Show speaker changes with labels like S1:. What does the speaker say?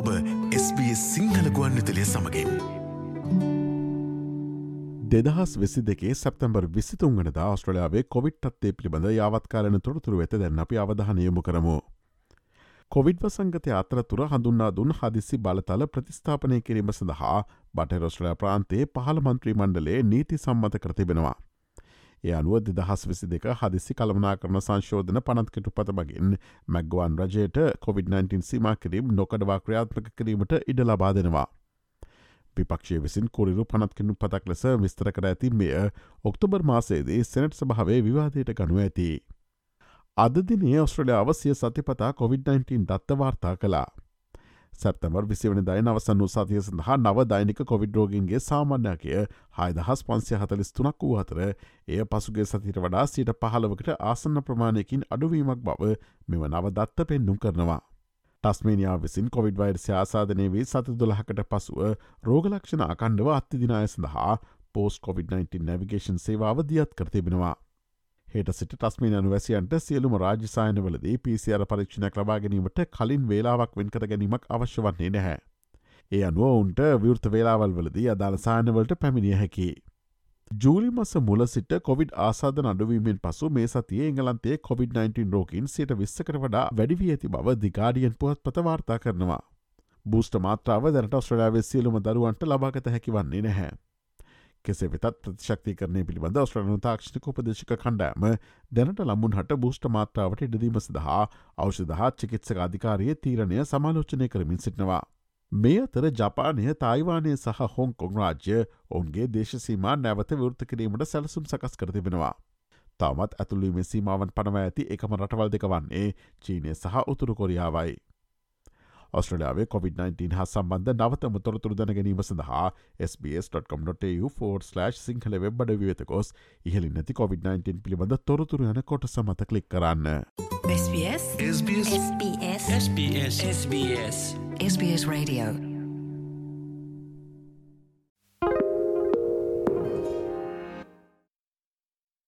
S1: SBS Sinhala ගුවන්විතලය සමඟින්. දෙදහස් වෙසි දෙකේ සැප්තැම්බර් විසිතුන්ගනද ආස්ට්‍රලයාාවේ කොවිට්ත්තේ පිළිබඳ යාවත්කාරන තොරතුරු වෙත දැන් අපි අවධානයමු කරමු. කොවිඩ් වසංගතය අතරතුර හඳුන්නා දුන් හදිසි බලතල ප්‍රතිස්ථාපනය කිරීම සඳහා බටරොස්ට්‍රලයා ප්‍රාන්තයේ පහළ මන්ත්‍රී මණ්ඩලේ නීති සම්මත කරතිබෙනවා. ඒ අනුව දෙදහස් විසි දෙක හදිසි කළමනා කරන සංශෝධන පනත්කටු පත මගින් මැක්ගවන් රජයට COොVID-19 සීම කිරීම් නොකඩවා ක්‍රියාත්මක කිරීමට ඉඩ ලබා දෙනවා. විපක්ෂය විසින් කොරිරු පනත්කනු පතක් ලෙස විස්තර කර ඇති මෙය ඔක්තෝබර් මාසේදී සෙනට් සභාවේ විවාදයට ගනු ඇති. අද දිනේ ඔස්ට්‍රලියාව සිය සතිපතා COොVID-19 දත්තවාර්තා කලා. සැප්තමර් විසිවනි දයි නවසන්නු සතිය සඳහා නව දෛනික කොවිඩ්රෝගන්ගේ සාමාන්‍යකය හයිදහස් පන්සිය හතලිස් තුනක් වූ අතර එය පසුගේ සතිට වඩා සිට පහළවකට ආසන්න ප්‍රමාණයකින් අඩුවීමක් බව මෙම නව දත්ත පෙන්නුම් කරනවා. ටස්මේනියා විසින් කොවිඩ් වයිර් ආසාධනය වී සති දොළහකට පසුව රෝගලක්ෂණ අකණ්ඩව අත්තිදිනාය සඳහා පෝස් COොVID-19 නැවිගේෂන් සේවාව දියත් කරතිබෙනවා. හෙට සිට ටස්මින අනුවැසියන්ට සියලුම රාජසායනවලදී පිසිR පරීක්ෂණයක් ලබා ගැනීමට කලින් වේලාවක් වෙන්කර ගැනීමක් අවශ්‍ය වන්නේ නැහැ. ඒ අනුව උන්ට විවෘත වේලාවල් වලදී අදාළ සායනවලට පැමිණිය හැකි. ජූලි මස මුල සිට කොවිඩ් ආසාධ අඩුවීමෙන් පසු මේ සතිය එංගලන්තේ COොVID-19 රෝකින් සිට විස්සකට වඩා වැඩිවී ඇති බව දිගාඩියන් පුවත් පත වාර්තා කරනවා. බූෂ්ට මාත්‍රාව දැනට ඔස්ට්‍රලයාාවේ සියලුම දරුවන්ට ලබාගත හැකි වන්නේ නැහැ. කෙසේ වෙතත් ප්‍රතිශක්ති කරනය පිළිබඳ ස්ට්‍රනු තාක්ෂණක උපදේශක කණ්ඩෑම දැනට ලම්මුන් හට බෘෂ්ට මාත්‍රාවට ඉඩදීම සඳහා අවෂධහා චිකිත්සක අධිකාරයේ තීරණය සමාලෝචනය කරමින් සිටනවා. මේ අතර ජපානය තායිවානය සහ හොංකොං රාජ්‍ය ඔවුන්ගේ දේශසීමා නැවත විවෘත කිරීමට සැලසුම් සකස් කරතිබෙනවා. තවමත් ඇතුළීමේ සීමාවන් පනව ඇති එකම රටවල් දෙක වන්නේ චීනය සහ උතුරු කොරියාවයි. ඔස්ට්‍රලියාවේ COොVID-19 හා සම්බන්ධ නවතම තොරතුරු දැන ගැනීම සඳහා SBS.com.tu4/ සිංහල වෙබ්බඩ විවෙතකොස් ඉහලි නැති COොVID-19 පිළිබඳ තොරතුරු යන කොට සමත කලික් කරන්න. SBS. SBS. SBS. SBS. SBS Radio.